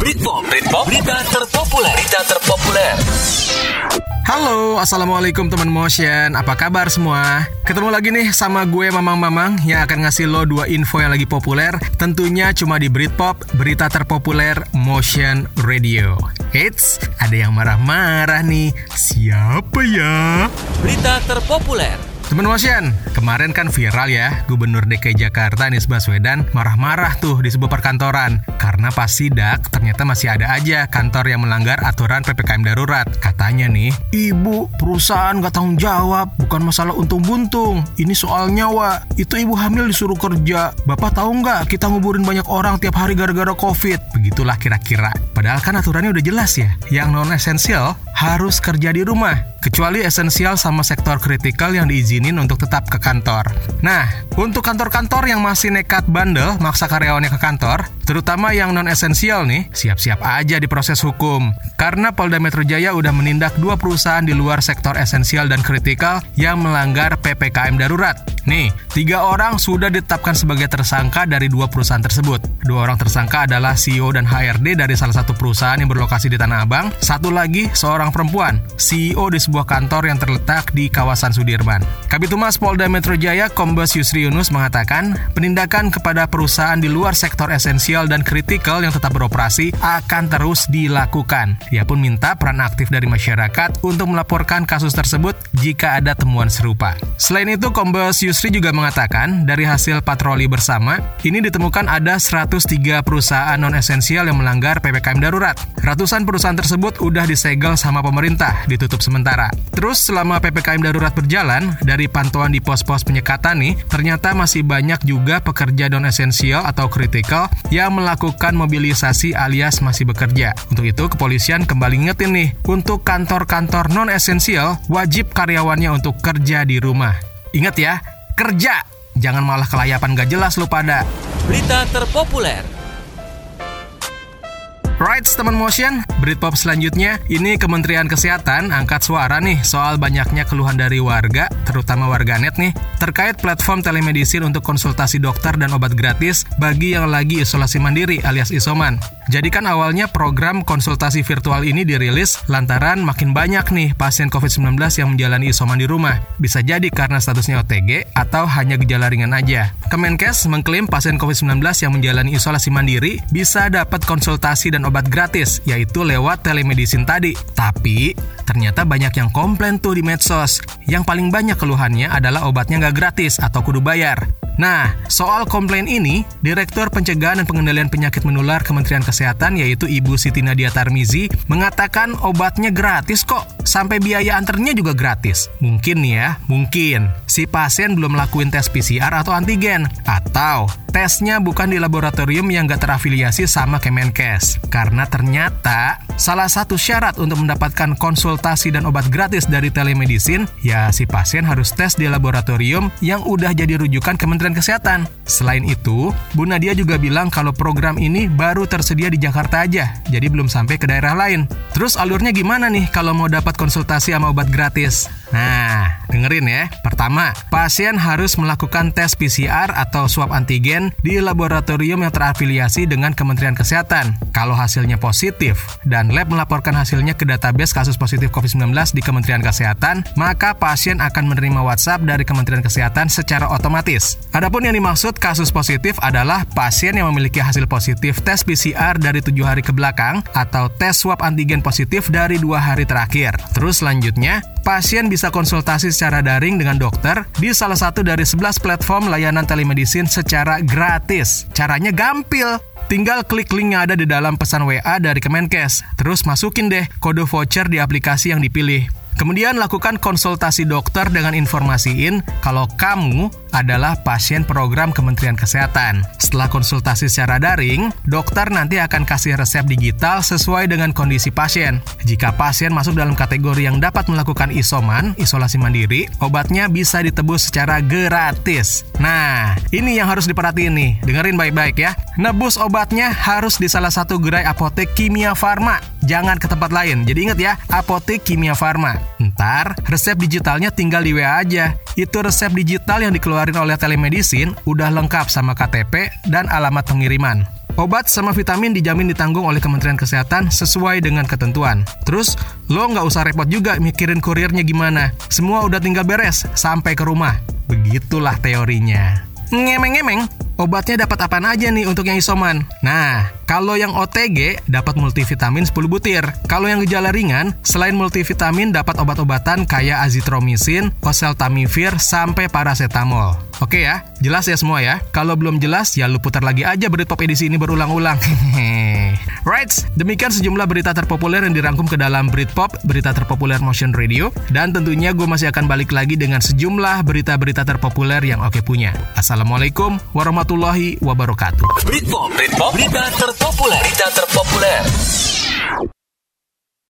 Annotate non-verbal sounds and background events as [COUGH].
Britpop, Britpop, berita terpopuler, berita terpopuler. Halo, Assalamualaikum teman motion Apa kabar semua? Ketemu lagi nih sama gue Mamang-Mamang Yang akan ngasih lo dua info yang lagi populer Tentunya cuma di Britpop Berita terpopuler Motion Radio Eits, ada yang marah-marah nih Siapa ya? Berita terpopuler. Temen Motion, kemarin kan viral ya Gubernur DKI Jakarta Anies Baswedan marah-marah tuh di sebuah perkantoran. Karena pas sidak ternyata masih ada aja kantor yang melanggar aturan PPKM darurat. Katanya nih, Ibu perusahaan gak tanggung jawab Bukan masalah untung buntung Ini soal nyawa. Itu ibu hamil disuruh kerja. Bapak tahu nggak kita nguburin banyak orang tiap hari gara-gara covid? Begitulah kira-kira. Padahal kan aturannya udah jelas ya Yang non-esensial harus kerja di rumah kecuali esensial sama sektor kritikal yang diizinin untuk tetap ke kantor. Nah, untuk kantor-kantor yang masih nekat bandel maksa karyawannya ke kantor, terutama yang non-esensial nih, siap-siap aja diproses hukum. Karena Polda Metro Jaya udah menindak dua perusahaan di luar sektor esensial dan kritikal yang melanggar PPKM darurat. Nih, tiga orang sudah ditetapkan sebagai tersangka dari dua perusahaan tersebut. Dua orang tersangka adalah CEO dan HRD dari salah satu perusahaan yang berlokasi di Tanah Abang. Satu lagi seorang perempuan, CEO di sebuah kantor yang terletak di kawasan Sudirman. Kabitumas Polda Metro Jaya Kombes Yusri Yunus mengatakan, penindakan kepada perusahaan di luar sektor esensial dan kritikal yang tetap beroperasi akan terus dilakukan. Ia pun minta peran aktif dari masyarakat untuk melaporkan kasus tersebut jika ada temuan serupa. Selain itu, Kombes Yusri juga mengatakan, dari hasil patroli bersama, ini ditemukan ada 103 perusahaan non-esensial yang melanggar PPKM darurat. Ratusan perusahaan tersebut udah disegel sama pemerintah, ditutup sementara. Terus selama PPKM darurat berjalan, dari pantauan di pos-pos penyekatan nih, ternyata masih banyak juga pekerja non-esensial atau kritikal yang melakukan mobilisasi alias masih bekerja. Untuk itu, kepolisian kembali ngetin nih, untuk kantor-kantor non-esensial, wajib karyawannya untuk kerja di rumah. Ingat ya, kerja! Jangan malah kelayapan gak jelas lu pada. Berita terpopuler. Right, teman motion, Britpop selanjutnya, ini Kementerian Kesehatan angkat suara nih soal banyaknya keluhan dari warga, terutama warganet nih, terkait platform telemedicine untuk konsultasi dokter dan obat gratis bagi yang lagi isolasi mandiri alias isoman. Jadi kan awalnya program konsultasi virtual ini dirilis lantaran makin banyak nih pasien COVID-19 yang menjalani isoman di rumah. Bisa jadi karena statusnya OTG atau hanya gejala ringan aja. Kemenkes mengklaim pasien COVID-19 yang menjalani isolasi mandiri bisa dapat konsultasi dan obat gratis, yaitu lewat telemedicine tadi. Tapi, ternyata banyak yang komplain tuh di medsos. Yang paling banyak keluhannya adalah obatnya nggak gratis atau kudu bayar. Nah, soal komplain ini, Direktur Pencegahan dan Pengendalian Penyakit Menular Kementerian Kesehatan yaitu Ibu Siti Nadia Tarmizi mengatakan obatnya gratis kok, sampai biaya anternya juga gratis. Mungkin nih ya, mungkin si pasien belum lakuin tes PCR atau antigen, atau tesnya bukan di laboratorium yang gak terafiliasi sama Kemenkes. Karena ternyata salah satu syarat untuk mendapatkan konsultasi dan obat gratis dari telemedicine, ya si pasien harus tes di laboratorium yang udah jadi rujukan Kementerian Kesehatan. Selain itu, Bu Nadia juga bilang kalau program ini baru tersedia di Jakarta aja, jadi belum sampai ke daerah lain. Terus alurnya gimana nih kalau mau dapat konsultasi sama obat gratis? Nah, dengerin ya. Pertama, pasien harus melakukan tes PCR atau swab antigen di laboratorium yang terafiliasi dengan Kementerian Kesehatan. Kalau hasilnya positif dan lab melaporkan hasilnya ke database kasus positif COVID-19 di Kementerian Kesehatan, maka pasien akan menerima WhatsApp dari Kementerian Kesehatan secara otomatis. Adapun yang dimaksud kasus positif adalah pasien yang memiliki hasil positif tes PCR dari tujuh hari ke belakang atau tes swab antigen positif dari dua hari terakhir. Terus selanjutnya, pasien bisa konsultasi secara daring dengan dokter di salah satu dari 11 platform layanan telemedicine secara gratis. Caranya gampil. Tinggal klik link yang ada di dalam pesan WA dari Kemenkes. Terus masukin deh kode voucher di aplikasi yang dipilih. Kemudian lakukan konsultasi dokter dengan informasiin kalau kamu adalah pasien program Kementerian Kesehatan. Setelah konsultasi secara daring, dokter nanti akan kasih resep digital sesuai dengan kondisi pasien. Jika pasien masuk dalam kategori yang dapat melakukan isoman, isolasi mandiri, obatnya bisa ditebus secara gratis. Nah, ini yang harus diperhatiin nih. Dengerin baik-baik ya. Nebus obatnya harus di salah satu gerai apotek Kimia Farma. Jangan ke tempat lain. Jadi ingat ya, apotek Kimia Farma. Ntar, resep digitalnya tinggal di WA aja. Itu resep digital yang dikeluarkan oleh telemedicine udah lengkap sama KTP dan alamat pengiriman. Obat sama vitamin dijamin ditanggung oleh Kementerian Kesehatan sesuai dengan ketentuan. Terus, lo nggak usah repot juga mikirin kurirnya gimana. Semua udah tinggal beres sampai ke rumah. Begitulah teorinya. Ngemeng-ngemeng, obatnya dapat apa aja nih untuk yang isoman? Nah, kalau yang OTG dapat multivitamin 10 butir. Kalau yang gejala ringan, selain multivitamin dapat obat-obatan kayak azitromisin, oseltamivir, sampai paracetamol. Oke ya, jelas ya semua ya. Kalau belum jelas, ya lu putar lagi aja Britpop edisi ini berulang-ulang. [LAUGHS] right, demikian sejumlah berita terpopuler yang dirangkum ke dalam Britpop, berita terpopuler Motion Radio. Dan tentunya gue masih akan balik lagi dengan sejumlah berita-berita terpopuler yang oke punya. Assalamualaikum warahmatullahi wabarakatuh. Britpop, Britpop, berita terpopuler, berita terpopuler.